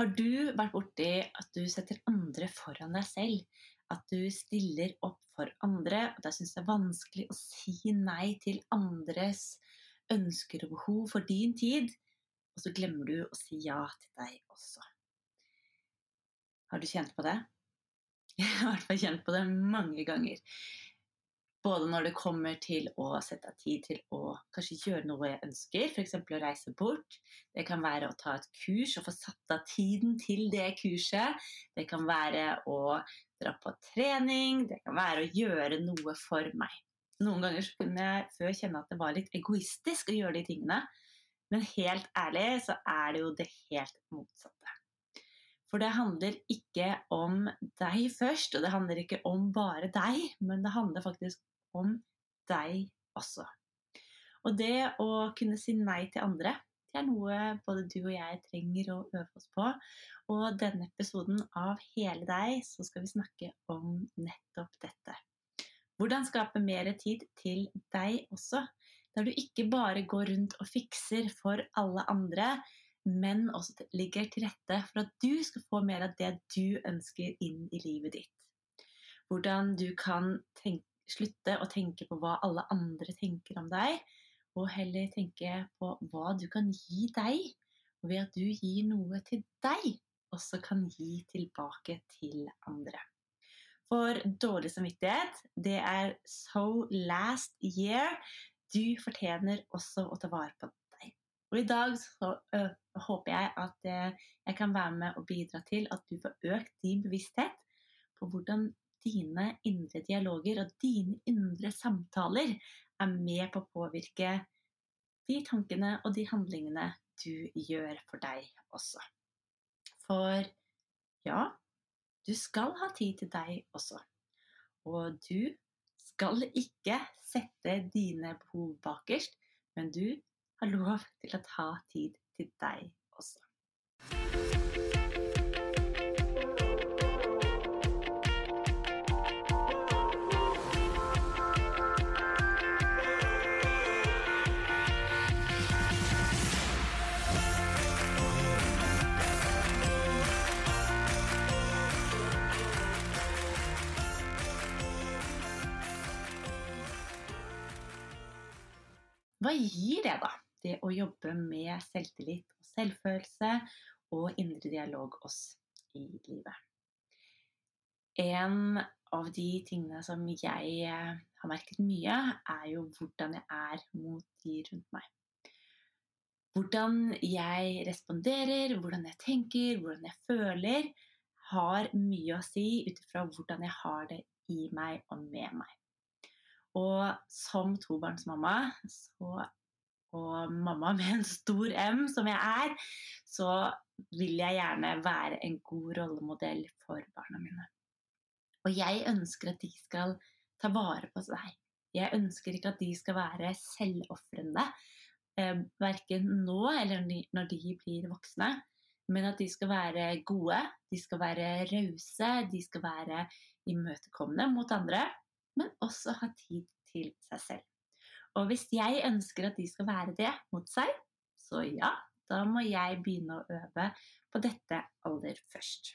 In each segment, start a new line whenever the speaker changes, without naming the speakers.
Har du vært borti at du setter andre foran deg selv? At du stiller opp for andre, og jeg syns det er vanskelig å si nei til andres ønsker og behov for din tid, og så glemmer du å si ja til deg også. Har du kjent på det? Jeg har i hvert fall kjent på det mange ganger. Både når det kommer til å sette av tid til å kanskje gjøre noe jeg ønsker, f.eks. å reise bort. Det kan være å ta et kurs og få satt av tiden til det kurset. Det kan være å dra på trening. Det kan være å gjøre noe for meg. Noen ganger så kunne jeg før kjenne at det var litt egoistisk å gjøre de tingene. Men helt ærlig så er det jo det helt motsatte. For det handler ikke om deg først, og det handler ikke om bare deg, men det handler faktisk om deg også. Og det å kunne si nei til andre, det er noe både du og jeg trenger å øve oss på. Og denne episoden av Hele deg, så skal vi snakke om nettopp dette. Hvordan skape mer tid til deg også, der du ikke bare går rundt og fikser for alle andre, men også ligger til rette for at du skal få mer av det du ønsker inn i livet ditt. Hvordan du kan tenke slutte å tenke på hva alle andre tenker om deg, og heller tenke på hva du kan gi deg. Og ved at du gir noe til deg, også kan gi tilbake til andre. For dårlig samvittighet, det er so last year. Du fortjener også å ta vare på deg. Og i dag så håper jeg at jeg kan være med og bidra til at du får økt din bevissthet på hvordan dine indre dialoger og dine indre samtaler er med på å påvirke de tankene og de handlingene du gjør for deg også. For ja, du skal ha tid til deg også. Og du skal ikke sette dine behov bakerst, men du har lov til å ta tid til deg også. Hva gir det, da? Det å jobbe med selvtillit og selvfølelse og indre dialog oss i livet. En av de tingene som jeg eh, har merket mye, er jo hvordan jeg er mot de rundt meg. Hvordan jeg responderer, hvordan jeg tenker, hvordan jeg føler, har mye å si ut ifra hvordan jeg har det i meg og med meg. Og som tobarnsmamma så, og mamma med en stor M, som jeg er, så vil jeg gjerne være en god rollemodell for barna mine. Og jeg ønsker at de skal ta vare på seg. Jeg ønsker ikke at de skal være selvofrende, eh, verken nå eller når de blir voksne. Men at de skal være gode, de skal være rause, de skal være imøtekommende mot andre men også ha tid til seg selv. Og hvis jeg ønsker at de skal være det mot seg, så ja, da må jeg begynne å øve på dette aller først.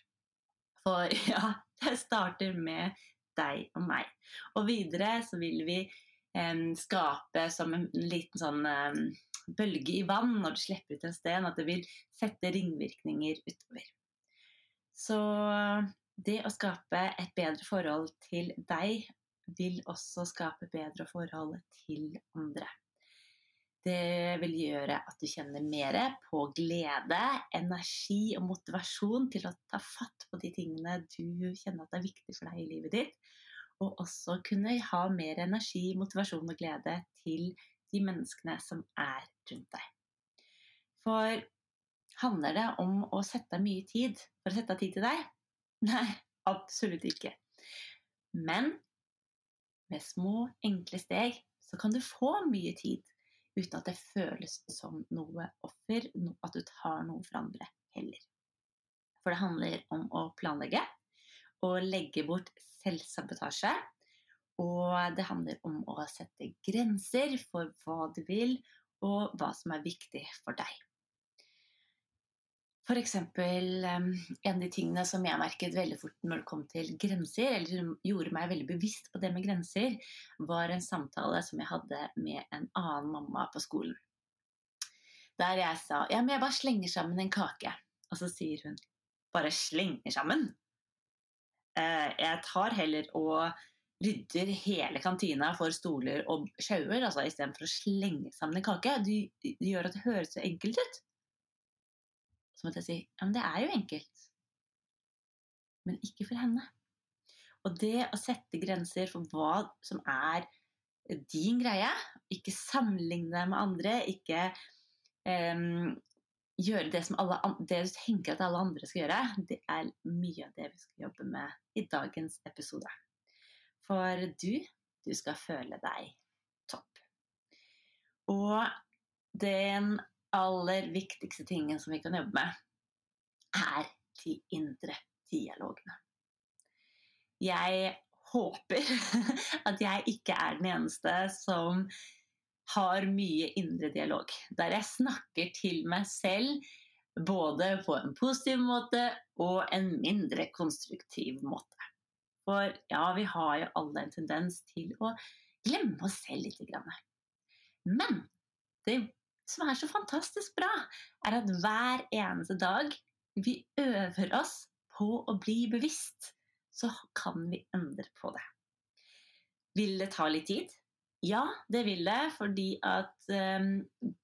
For ja, det starter med deg og meg. Og videre så vil vi eh, skape som en liten sånn eh, bølge i vann når du slipper ut en sten, at det vil sette ringvirkninger utover. Så det å skape et bedre forhold til deg vil også skape bedre forhold til andre. Det vil gjøre at du kjenner mer på glede, energi og motivasjon til å ta fatt på de tingene du kjenner at er viktig for deg i livet ditt. Og også kunne ha mer energi, motivasjon og glede til de menneskene som er rundt deg. For handler det om å sette av mye tid for å sette av tid til deg? Nei, absolutt ikke. Men med små, enkle steg, så kan du få mye tid uten at det føles som noe offer, at du tar noe fra andre heller. For det handler om å planlegge og legge bort selvsabotasje. Og det handler om å sette grenser for hva du vil, og hva som er viktig for deg. F.eks. en av de tingene som jeg merket veldig fort når det kom til grenser, eller som gjorde meg veldig bevisst på det med grenser, var en samtale som jeg hadde med en annen mamma på skolen. Der jeg sa ja, men jeg bare slenger sammen en kake. Og så sier hun bare slenger sammen? Eh, jeg tar heller og rydder hele kantina for stoler og sjauer, altså istedenfor å slenge sammen en kake. Det de gjør at det høres så enkelt ut. Så måtte jeg si ja, men det er jo enkelt. Men ikke for henne. Og det å sette grenser for hva som er din greie, ikke sammenligne deg med andre, ikke um, gjøre det som alle, det du tenker at alle andre skal gjøre, det er mye av det vi skal jobbe med i dagens episode. For du, du skal føle deg topp. Og den aller viktigste tingen som vi kan jobbe med, er de indre dialogene. Jeg håper at jeg ikke er den eneste som har mye indre dialog. Der jeg snakker til meg selv både på en positiv måte og en mindre konstruktiv måte. For ja, vi har jo alle en tendens til å glemme oss selv litt. Men det som er så fantastisk bra, er at hver eneste dag vi øver oss på å bli bevisst, så kan vi endre på det. Vil det ta litt tid? Ja, det vil det, fordi at um,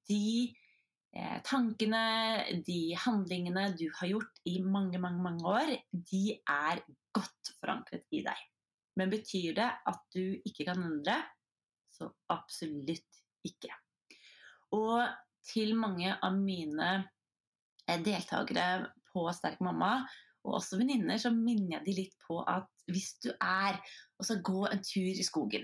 de eh, tankene, de handlingene du har gjort i mange, mange, mange år, de er godt forankret i deg. Men betyr det at du ikke kan endre? Så absolutt ikke. Og til mange av mine eh, deltakere på Sterk mamma, og også venninner, så minner jeg de litt på at hvis du er og skal gå en tur i skogen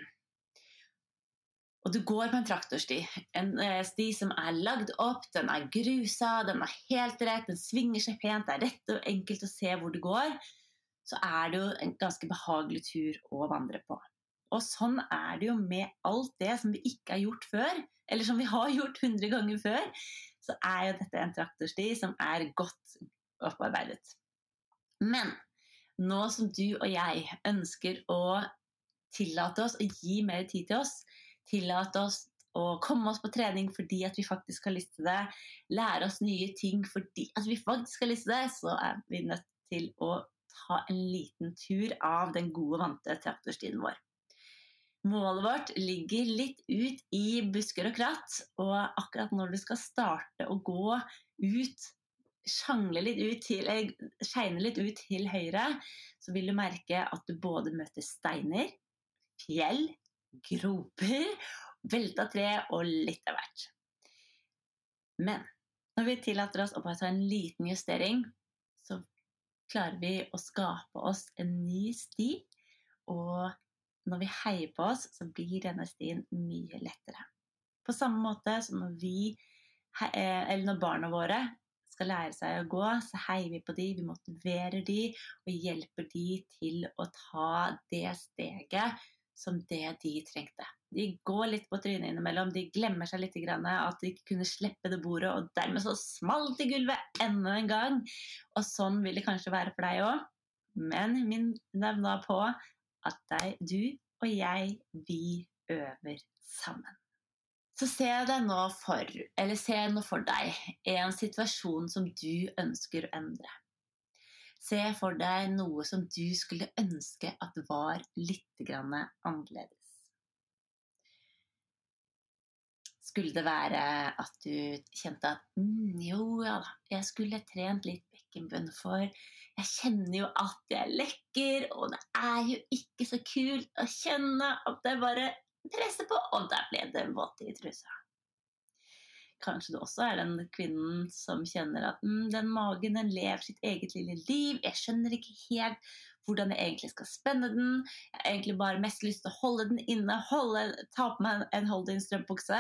og du går på en traktorsti, en eh, sti som er lagd opp, den er grusa, den er helt rett, den svinger seg pent, det er rett og enkelt å se hvor du går, så er det jo en ganske behagelig tur å vandre på. Og sånn er det jo med alt det som vi ikke har gjort før, eller som vi har gjort hundre ganger før, så er jo dette en traktorsti som er godt opparbeidet. Men nå som du og jeg ønsker å tillate oss å gi mer tid til oss, tillate oss å komme oss på trening fordi at vi faktisk har lyst til det, lære oss nye ting fordi at vi faktisk har lyst til det, så er vi nødt til å ta en liten tur av den gode, vante traktorstien vår. Målet vårt ligger litt ut i busker og kratt, og akkurat når du skal starte å gå ut, sjangle litt ut til, skeine litt ut til høyre, så vil du merke at du både møter steiner, fjell, groper, velta tre og litt av hvert. Men når vi tillater oss å bare ta en liten justering, så klarer vi å skape oss en ny sti. Og når vi heier på oss, så blir denne stien mye lettere. På samme måte som når vi, eh, eller når barna våre skal lære seg å gå, så heier vi på de, vi motiverer de og hjelper de til å ta det steget som det de trengte. De går litt på trynet innimellom, de glemmer seg litt at de ikke kunne slippe det bordet, og dermed så smalt i gulvet enda en gang. Og sånn vil det kanskje være for deg òg. Men minn deg da på at deg, du og jeg, vi øver sammen. Så se deg nå for, eller se nå for deg, en situasjon som du ønsker å endre. Se for deg noe som du skulle ønske at var litt annerledes. Skulle det være at du kjente at mm, jo ja da, jeg skulle trent litt bekkenbunn, for jeg kjenner jo at jeg er lekker, og det er jo ikke så kult å kjenne at jeg bare presser på, og der ble det våt i trusa. Kanskje du også er den kvinnen som kjenner at mm, den magen den lever sitt eget lille liv. Jeg skjønner ikke helt hvordan jeg egentlig skal spenne den. Jeg har egentlig bare mest lyst til å holde den inne, holde, ta på meg en hold in strømpebukse.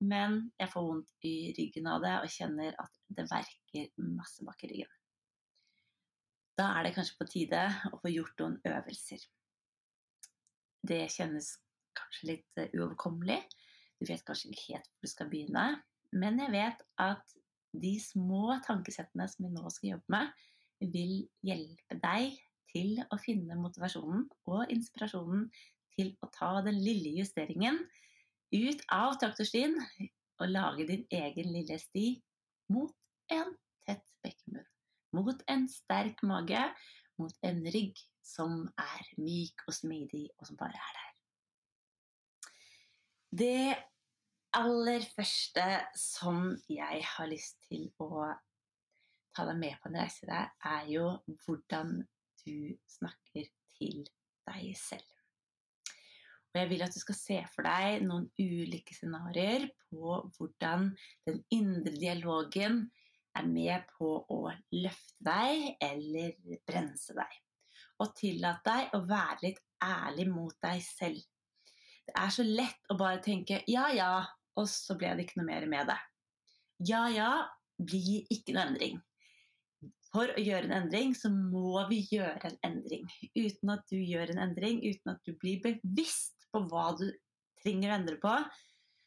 Men jeg får vondt i ryggen av det og kjenner at det verker masse bak i ryggen. Da er det kanskje på tide å få gjort noen øvelser. Det kjennes kanskje litt uoverkommelig. Du vet kanskje ikke helt hvor du skal begynne, men jeg vet at de små tankesettene som vi nå skal jobbe med, vil hjelpe deg til å finne motivasjonen og inspirasjonen til å ta den lille justeringen ut av traktorstien og lage din egen lille sti mot en tett bekkenbunn. Mot en sterk mage, mot en rygg som er myk og smidig, og som bare er der. Det aller første som jeg har lyst til å ta deg med på en reise der, er jo hvordan du snakker til deg selv. Og jeg vil at du skal se for deg noen ulike scenarioer på hvordan den indre dialogen er med på å løfte deg eller bremse deg. Og tillat deg å være litt ærlig mot deg selv. Det er så lett å bare tenke 'ja, ja', og så ble det ikke noe mer med det. Ja, ja blir ikke noe endring. For å gjøre en endring, så må vi gjøre en endring. Uten at du gjør en endring, uten at du blir bevisst på hva du trenger å endre på,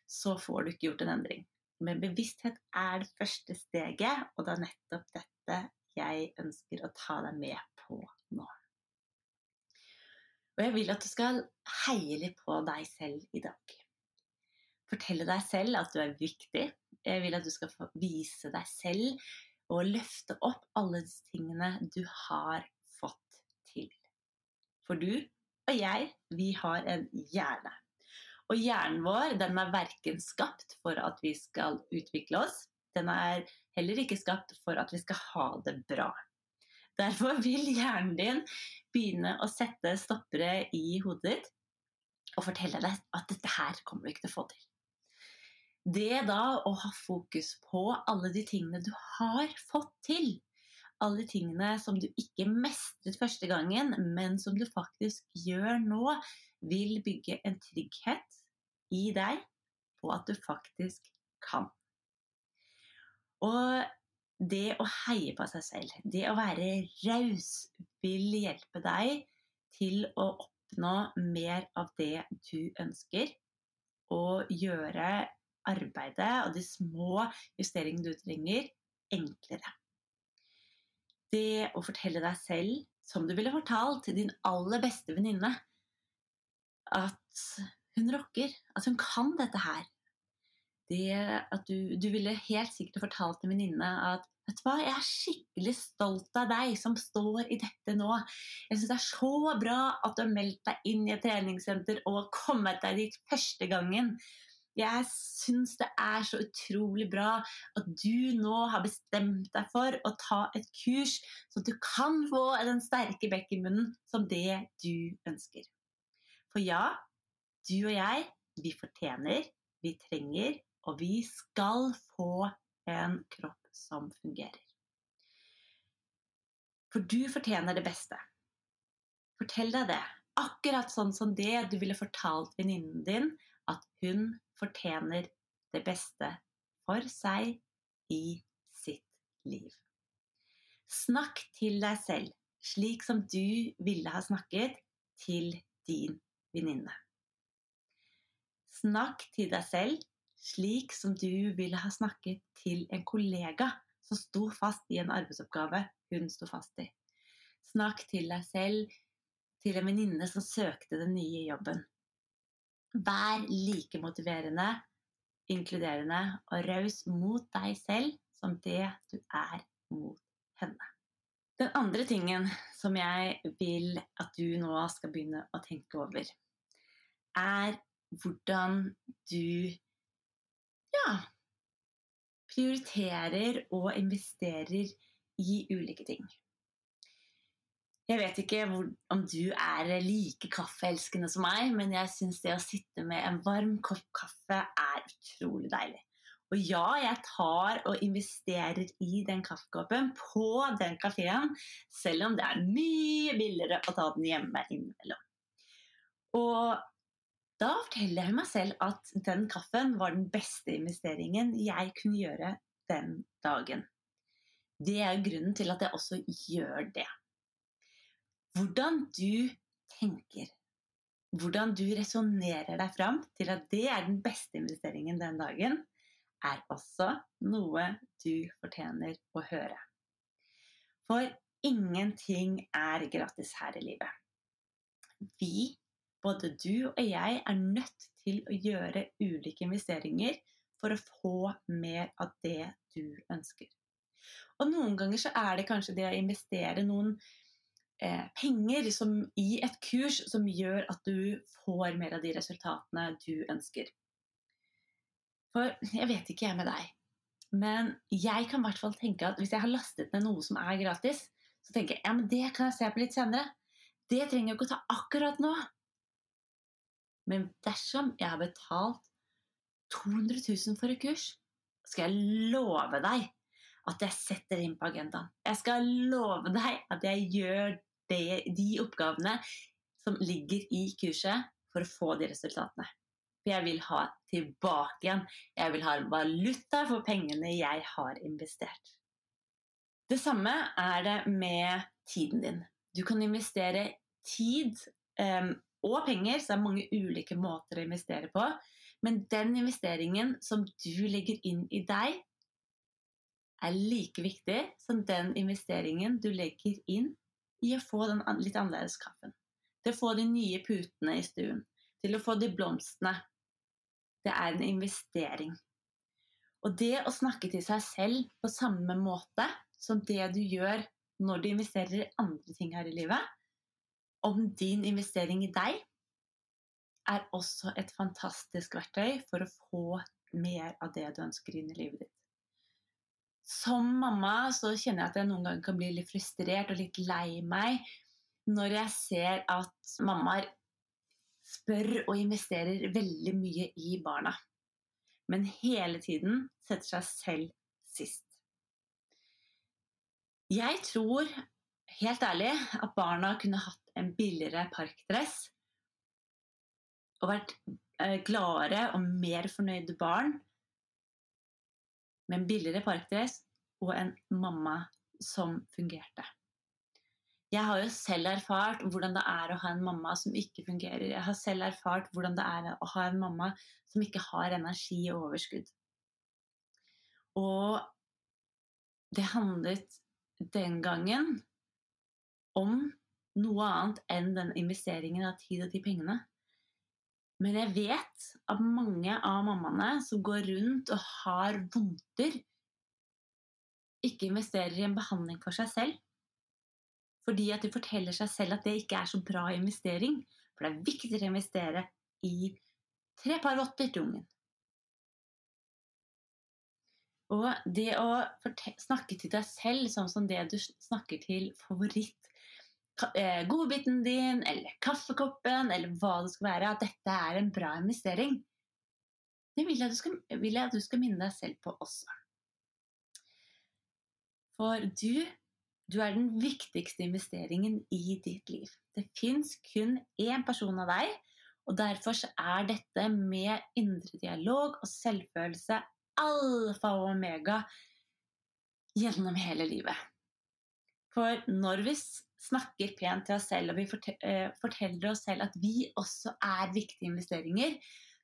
så får du ikke gjort en endring. Men bevissthet er det første steget, og det er nettopp dette jeg ønsker å ta deg med på nå. Og jeg vil at du skal heie litt på deg selv i dag. Fortelle deg selv at du er viktig. Jeg vil at du skal få vise deg selv og løfte opp alle de tingene du har fått til. For du og jeg, vi har en hjerne. Og hjernen vår den er verken skapt for at vi skal utvikle oss, den er heller ikke skapt for at vi skal ha det bra. Derfor vil hjernen din begynne å sette stoppere i hodet ditt og fortelle deg at dette her kommer du ikke til å få til. Det da å ha fokus på alle de tingene du har fått til, alle tingene som du ikke mestret første gangen, men som du faktisk gjør nå, vil bygge en trygghet i deg på at du faktisk kan. Og det å heie på seg selv, det å være raus, vil hjelpe deg til å oppnå mer av det du ønsker, og gjøre arbeidet og de små justeringene du trenger, enklere det å fortelle deg selv, som du ville fortalt til din aller beste venninne, at hun rocker, at hun kan dette her. Det at du, du ville helt sikkert fortalt en venninne at Vet du hva, jeg er skikkelig stolt av deg som står i dette nå. Jeg syns det er så bra at du har meldt deg inn i et treningssenter og kommet deg dit første gangen. Jeg syns det er så utrolig bra at du nå har bestemt deg for å ta et kurs, så du kan få den sterke bekkenmunnen som det du ønsker. For ja, du og jeg, vi fortjener, vi trenger, og vi skal få en kropp som fungerer. For du fortjener det beste. Fortell deg det. Akkurat sånn som det du ville fortalt venninnen din at hun fortjener det beste for seg i sitt liv. Snakk til deg selv slik som du ville ha snakket til din venninne. Snakk til deg selv slik som du ville ha snakket til en kollega som sto fast i en arbeidsoppgave hun sto fast i. Snakk til deg selv til en venninne som søkte den nye jobben. Vær like motiverende, inkluderende og raus mot deg selv som det du er mot henne. Den andre tingen som jeg vil at du nå skal begynne å tenke over, er hvordan du ja, prioriterer og investerer i ulike ting. Jeg vet ikke hvor, om du er like kaffeelskende som meg, men jeg syns det å sitte med en varm kopp kaffe er utrolig deilig. Og ja, jeg tar og investerer i den kaffekoppen på den kafeen, selv om det er mye billigere å ta den hjemme innimellom. Og da forteller jeg meg selv at den kaffen var den beste investeringen jeg kunne gjøre den dagen. Det er grunnen til at jeg også gjør det. Hvordan du tenker, hvordan du resonnerer deg fram til at det er den beste investeringen den dagen, er også noe du fortjener å høre. For ingenting er gratis her i livet. Vi, både du og jeg, er nødt til å gjøre ulike investeringer for å få mer av det du ønsker. Og noen ganger så er det kanskje det å investere noen eh, penger som, i et kurs som gjør at du får mer av de resultatene du ønsker. For jeg vet ikke jeg med deg, men jeg kan i hvert fall tenke at hvis jeg har lastet ned noe som er gratis, så tenker jeg ja, men det kan jeg se på litt senere. Det trenger jeg ikke å ta akkurat nå. Men dersom jeg har betalt 200 000 for et kurs, skal jeg love deg at jeg setter inn på agendaen. Jeg skal love deg at jeg gjør det, de oppgavene som ligger i kurset, for å få de resultatene. For jeg vil ha tilbake igjen. Jeg vil ha valuta for pengene jeg har investert. Det samme er det med tiden din. Du kan investere tid um, og penger, så det er mange ulike måter å investere på. Men den investeringen som du legger inn i deg, er like viktig som den investeringen du legger inn i å få den litt annerledes kaffen. Til å få de nye putene i stuen. Til å få de blomstene det er en investering. Og det å snakke til seg selv på samme måte som det du gjør når du investerer i andre ting her i livet, om din investering i deg, er også et fantastisk verktøy for å få mer av det du ønsker inn i livet ditt. Som mamma så kjenner jeg at jeg noen ganger kan bli litt frustrert og litt lei meg når jeg ser at mammaer spør og investerer veldig mye i barna. Men hele tiden setter seg selv sist. Jeg tror helt ærlig at barna kunne hatt en billigere parkdress og vært eh, gladere og mer fornøyde barn med en billigere parkdress og en mamma som fungerte. Jeg har jo selv erfart hvordan det er å ha en mamma som ikke fungerer. Jeg har selv erfart hvordan det er å ha en mamma som ikke har energi og overskudd. Og det handlet den gangen om noe annet enn den investeringen av tid og de pengene. Men jeg vet at mange av mammaene som går rundt og har vondter, ikke investerer i en behandling for seg selv fordi at de forteller seg selv at det ikke er så bra investering. For det er viktigere å investere i tre par votter til ungen. Og det å snakke til deg selv sånn som det du snakker til favoritt godbiten din eller kaffekoppen eller hva det skal være, at dette er en bra investering, det vil jeg, skal, vil jeg at du skal minne deg selv på også. For du du er den viktigste investeringen i ditt liv. Det fins kun én person av deg, og derfor er dette med indre dialog og selvfølelse alfa og omega gjennom hele livet. For når vi snakker pent til oss selv og vi eh, forteller oss selv at vi også er viktige investeringer,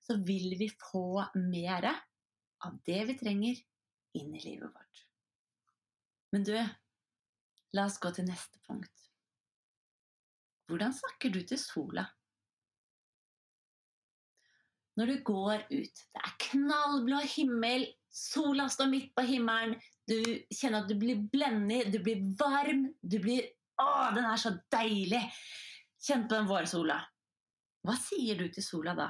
så vil vi få mer av det vi trenger inn i livet vårt. Men du, La oss gå til neste punkt. Hvordan snakker du til sola? Når du går ut, det er knallblå himmel, sola står midt på himmelen, du kjenner at du blir blendet, du blir varm, du blir Å, den er så deilig! Kjenn på den vårsola. Hva sier du til sola da?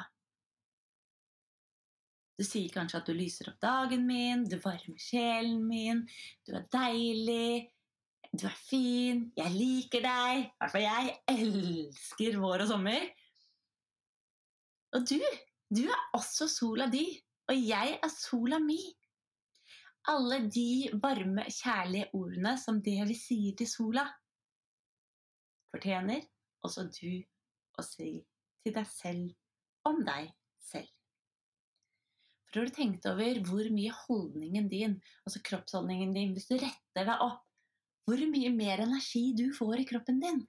Du sier kanskje at du lyser opp dagen min, du varmer sjelen min, du er deilig, du er fin. Jeg liker deg. I hvert fall jeg elsker vår og sommer. Og du, du er også sola di, og jeg er sola mi. Alle de varme, kjærlige ordene som det vi sier til sola, fortjener også du å si til deg selv om deg selv. For har du tenkt over hvor mye holdningen din, altså kroppsholdningen din, hvis du retter deg opp hvor mye mer energi du får i kroppen din.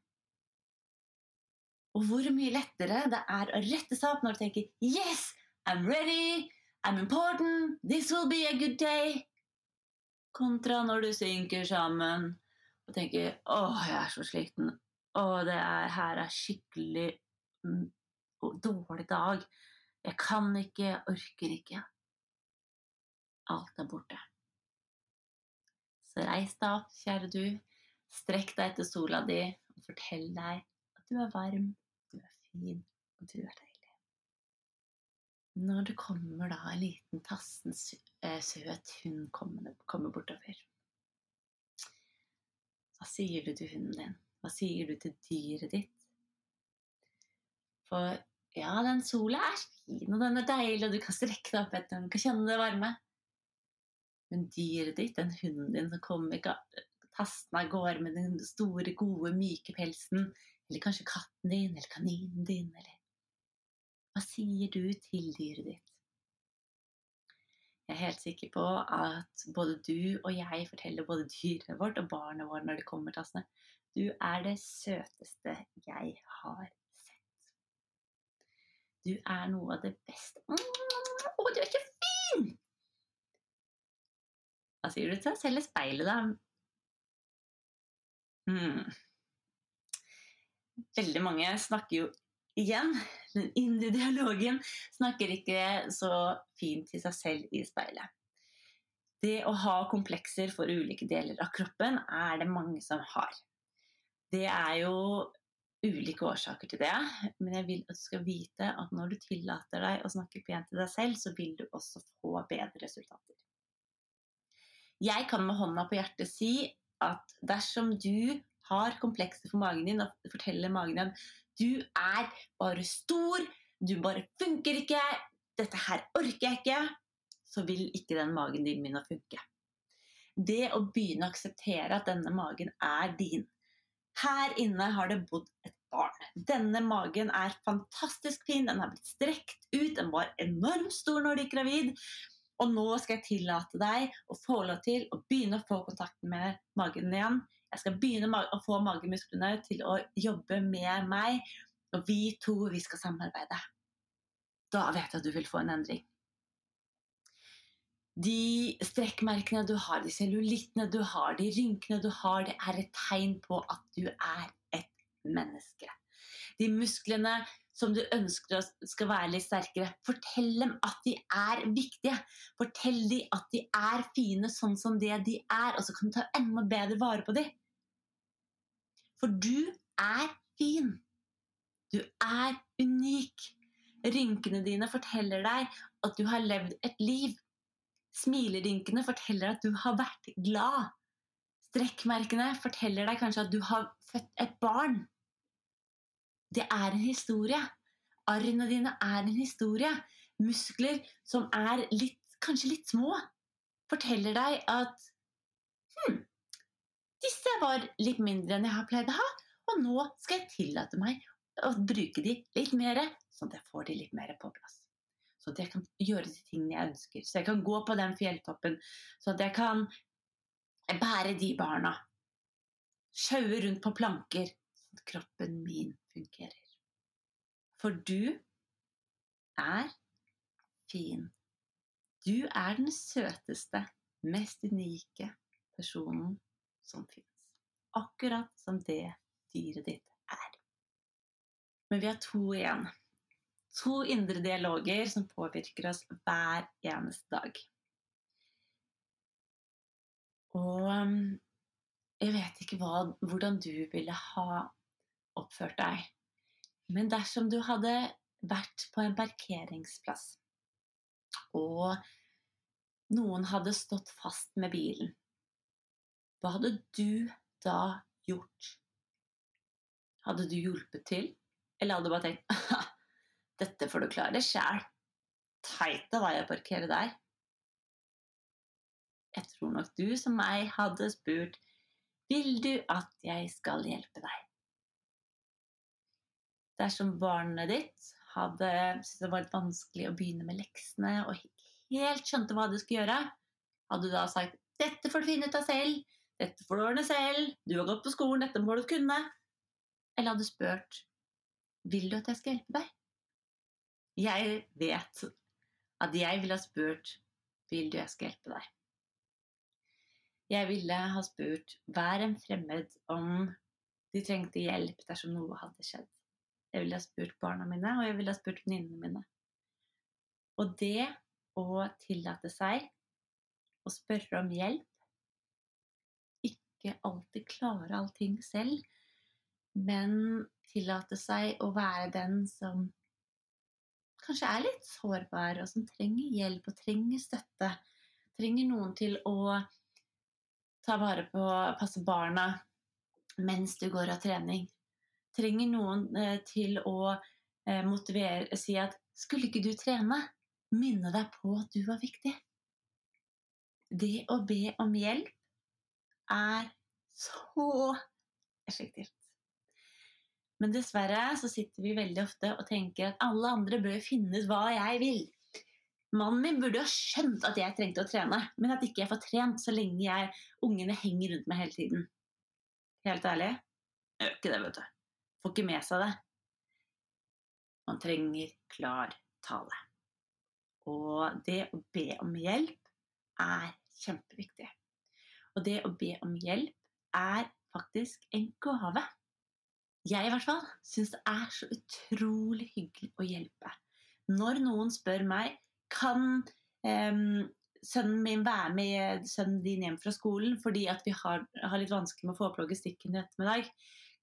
Og hvor mye lettere det er å rette seg opp når du tenker 'Yes, I'm ready! I'm important, this will be a good day. Kontra når du synker sammen og tenker åh, jeg er så sliten. Å, det er, her er skikkelig mm, dårlig dag. Jeg kan ikke, jeg orker ikke. Alt er borte. Så reis deg opp, kjære du. Strekk deg etter sola di og fortell deg at du er varm, du er fin, og du er deilig. Når det kommer da en liten tassen eh, søt hund kommer bortover, hva sier du til hunden din? Hva sier du til dyret ditt? For ja, den sola er fin, og den er deilig, og du kan strekke deg opp etter den, du kan kjenne det varme. Men dyret ditt, den hunden din som kommer tassende av gårde med den store, gode, myke pelsen, eller kanskje katten din eller kaninen din, eller Hva sier du til dyret ditt? Jeg er helt sikker på at både du og jeg forteller både dyret vårt og barnet vårt når det kommer tassende Du er det søteste jeg har sett. Du er noe av det beste Å, du er så fin! Hva sier du til deg selv i speilet, da? Hmm. Veldig mange snakker jo igjen, den indre dialogen, snakker ikke så fint til seg selv i speilet. Det å ha komplekser for ulike deler av kroppen er det mange som har. Det er jo ulike årsaker til det, men jeg vil at du skal vite at når du tillater deg å snakke pent til deg selv, så vil du også få bedre resultater. Jeg kan med hånda på hjertet si at dersom du har komplekser for magen din og forteller magen din du er bare stor, du bare funker ikke, dette her orker jeg ikke, så vil ikke den magen din begynne å funke. Det å begynne å akseptere at denne magen er din. Her inne har det bodd et barn. Denne magen er fantastisk fin, den har blitt strekt ut, den var enormt stor når du gikk gravid. Og nå skal jeg tillate deg å få lov til å begynne å få kontakt med magen igjen. Jeg skal begynne å få magemusklene til å jobbe med meg, og vi to, vi skal samarbeide. Da vet jeg at du vil få en endring. De strekkmerkene du har, de cellulittene du har, de rynkene du har, det er et tegn på at du er et menneske. De musklene som du ønsker skal være litt sterkere, fortell dem at de er viktige. Fortell dem at de er fine sånn som det de er, og så kan du ta enda bedre vare på dem. For du er fin. Du er unik. Rynkene dine forteller deg at du har levd et liv. Smilerynkene forteller at du har vært glad. Strekkmerkene forteller deg kanskje at du har født et barn. Det er en historie. Arrene dine er en historie. Muskler som er litt, kanskje litt små, forteller deg at hm, disse var litt mindre enn jeg har pleid å ha, og nå skal jeg tillate meg å bruke de litt mer, sånn at jeg får de litt mer på plass. Så at jeg kan gjøre de tingene jeg ønsker. Så jeg kan gå på den fjelltoppen. Så at jeg kan bære de barna. Sjaue rundt på planker, sånn at kroppen min fungerer. For du er fin. Du er den søteste, mest unike personen som fins. Akkurat som det dyret ditt er. Men vi har to igjen. To indre dialoger som påvirker oss hver eneste dag. Og um, jeg vet ikke hva, hvordan du ville ha oppført deg. Men dersom du hadde vært på en parkeringsplass, og noen hadde stått fast med bilen, hva hadde du da gjort? Hadde du hjulpet til, eller hadde du bare tenkt dette får du klare sjæl, Teite vei å parkere der? Jeg tror nok du som meg hadde spurt vil du at jeg skal hjelpe deg? Dersom barnet ditt hadde syntes det var litt vanskelig å begynne med leksene og helt skjønte hva du skulle gjøre, hadde du da sagt 'dette får du finne ut av selv', dette får du ordne selv. Du har gått på skolen. Dette må du kunne. Eller hadde du spurt Vil du at jeg skal hjelpe deg? Jeg vet at jeg ville ha spurt vil du jeg skal hjelpe deg. Jeg ville ha spurt hver en fremmed om de trengte hjelp dersom noe hadde skjedd. Jeg ville ha spurt barna mine, og jeg ville ha spurt venninnene mine. Og det å tillate seg å spørre om hjelp Ikke alltid klare allting selv, men tillate seg å være den som kanskje er litt sårbare, og som trenger hjelp og trenger støtte. Trenger noen til å ta vare på, passe barna mens du går av trening. Trenger noen eh, til å eh, motivere, si at 'skulle ikke du trene?' Minne deg på at du var viktig. Det å be om hjelp er så effektivt. Men dessverre så sitter vi veldig ofte og tenker at alle andre bør finne ut hva jeg vil. Mannen min burde ha skjønt at jeg trengte å trene, men at ikke jeg får trent så lenge jeg, ungene henger rundt meg hele tiden. Helt ærlig, jeg gjør ikke det, vet du. Får ikke med seg det. Man trenger klar tale. Og det å be om hjelp er kjempeviktig. Og det å be om hjelp er faktisk en gave. Jeg i hvert fall syns det er så utrolig hyggelig å hjelpe. Når noen spør meg kan um, sønnen min være med sønnen din hjem fra skolen fordi at vi har, har litt vanskelig med å få opp logistikken i ettermiddag.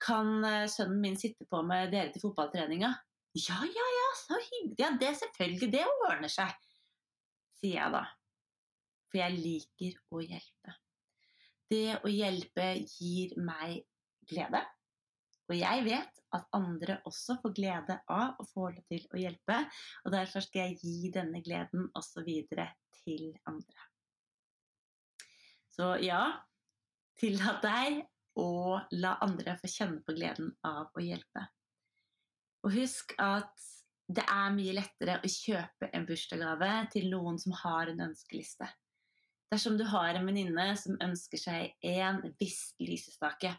Kan uh, sønnen min sitte på med dere til fotballtreninga? Ja, ja, ja, så hyggelig. Ja, det selvfølgelig. Det ordner seg, sier jeg da. For jeg liker å hjelpe. Det å hjelpe gir meg glede. Og jeg vet at andre også får glede av å få lov til å hjelpe, og derfor skal jeg gi denne gleden også videre til andre. Så ja, tillat deg å la andre få kjenne på gleden av å hjelpe. Og husk at det er mye lettere å kjøpe en bursdagsgave til noen som har en ønskeliste. Dersom du har en venninne som ønsker seg en viss lysestake,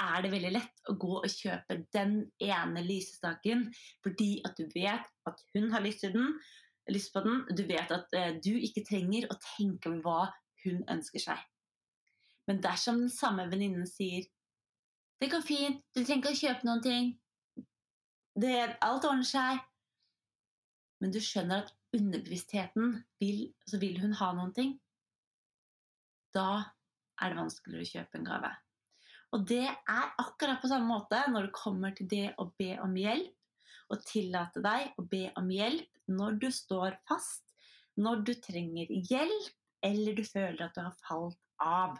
er det veldig lett å gå og kjøpe den ene lysestaken fordi at du vet at hun har lyst, den, lyst på den. Du vet at uh, du ikke trenger å tenke hva hun ønsker seg. Men dersom den samme venninnen sier 'Det går fint, du trenger ikke å kjøpe noen ting. Det, alt ordner seg.' Men du skjønner at underbevisstheten vil, så vil hun ha noen ting. Da er det vanskeligere å kjøpe en gave. Og det er akkurat på samme måte når det kommer til det å be om hjelp, og tillate deg å be om hjelp når du står fast, når du trenger hjelp, eller du føler at du har falt av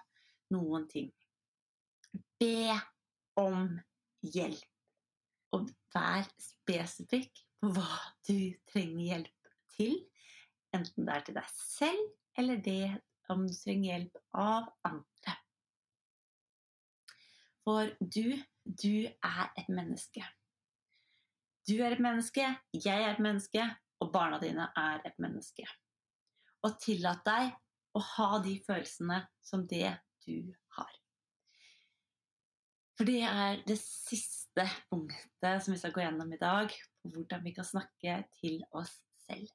noen ting. Be om hjelp. Og vær spesifikk på hva du trenger hjelp til, enten det er til deg selv eller det om du trenger hjelp av andre. For du, du er et menneske. Du er et menneske, jeg er et menneske, og barna dine er et menneske. Og tillat deg å ha de følelsene som det du har. For det er det siste punktet som vi skal gå gjennom i dag, på hvordan vi kan snakke til oss selv.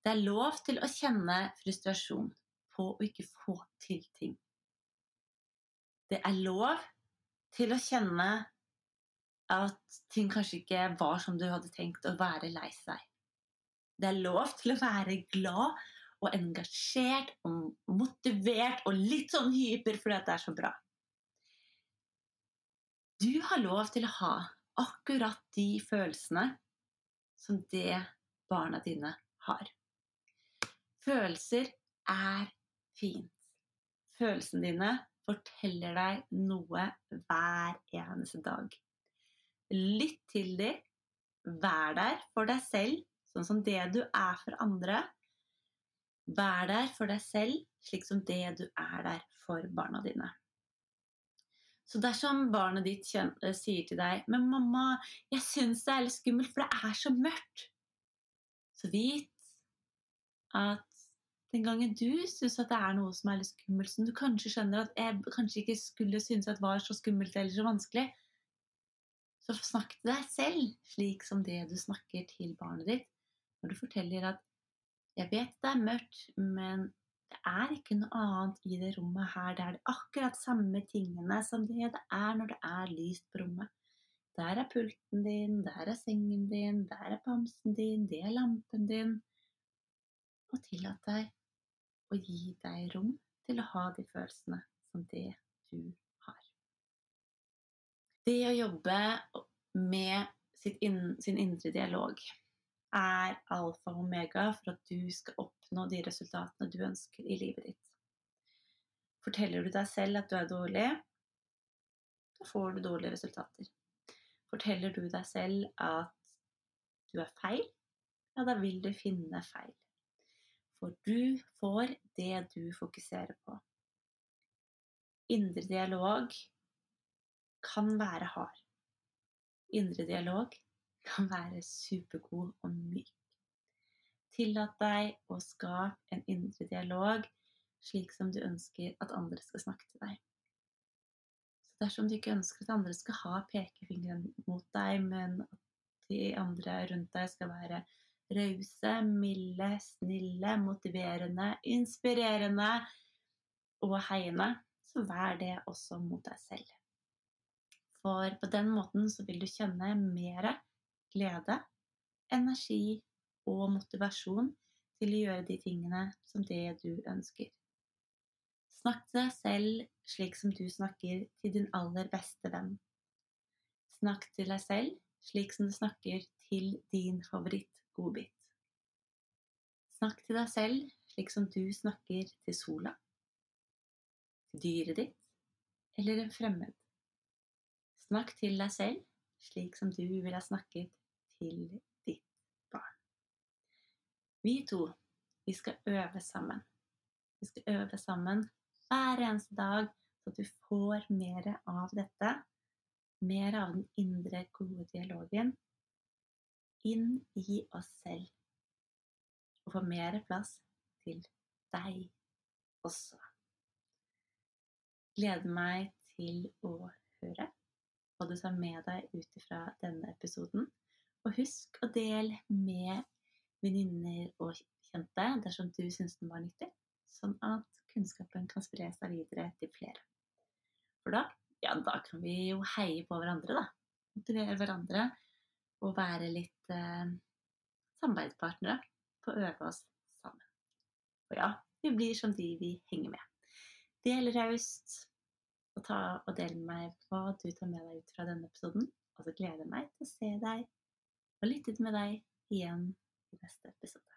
Det er lov til å kjenne frustrasjon på å ikke få til ting. Det er lov til å kjenne at ting kanskje ikke var som du hadde tenkt, å være lei seg. Det er lov til å være glad og engasjert og motivert og litt sånn hyper fordi det er så bra. Du har lov til å ha akkurat de følelsene som det barna dine har. Følelser er fint. Følelsene dine forteller deg noe hver eneste dag. Lytt til dem. Vær der for deg selv, sånn som det du er for andre. Vær der for deg selv, slik som det du er der for barna dine. Så dersom barnet ditt eh, sier til deg 'Men mamma, jeg syns det er litt skummelt, for det er så mørkt', så vit at den gangen du syns at det er noe som er litt skummelt, som du kanskje skjønner at jeg kanskje ikke skulle synes at var så skummelt eller så vanskelig, så snakk til deg selv slik som det du snakker til barnet ditt. Når du forteller at Jeg vet det er mørkt, men det er ikke noe annet i det rommet her. Det er akkurat samme tingene som det det er når det er lyst på rommet. Der er pulten din, der er sengen din, der er bamsen din, det er lampen din. Og tillat deg å gi deg rom til å ha de følelsene som det du har. Det å jobbe med inn, sin indre dialog er alfa og omega for at du skal oppnå de resultatene du ønsker i livet ditt. Forteller du deg selv at du er dårlig, da får du dårlige resultater. Forteller du deg selv at du er feil, ja, da vil du finne feil. For du får det du fokuserer på. Indre dialog kan være hard. Indre dialog kan være supergod og myk. Tillat deg å skape en indre dialog slik som du ønsker at andre skal snakke til deg. Så dersom du ikke ønsker at andre skal ha pekefingeren mot deg, men at de andre rundt deg skal være rause, milde, snille, motiverende, inspirerende og heiende, så vær det også mot deg selv. For på den måten så vil du kjenne mer glede, energi og motivasjon til å gjøre de tingene som det du ønsker. Snakk til deg selv slik som du snakker til din aller beste venn. Snakk til deg selv slik som du snakker til din favorittgodbit. Snakk til deg selv slik som du snakker til sola, dyret ditt eller en fremmed. Snakk til deg selv slik som du ville ha snakket til ditt barn. Vi to, vi skal øve sammen. Vi skal øve sammen hver eneste dag, så du får mer av dette. Mer av den indre, gode dialogen inn i oss selv. Og få mer plass til deg også. Gleder meg til å høre hva du tar med deg ut fra denne episoden. Og husk å dele med venninner og kjente dersom du syns den var nyttig, sånn at kunnskapen kan spre seg videre til flere. For da, ja, da kan vi jo heie på hverandre, da. Motivere hverandre og være litt eh, samarbeidspartnere å øve oss sammen. Og ja, vi blir som de vi henger med. Del raust, og, ta, og del med meg hva du tar med deg ut fra denne episoden. Og så gleder jeg meg til å se deg og lytte med deg igjen i neste episode.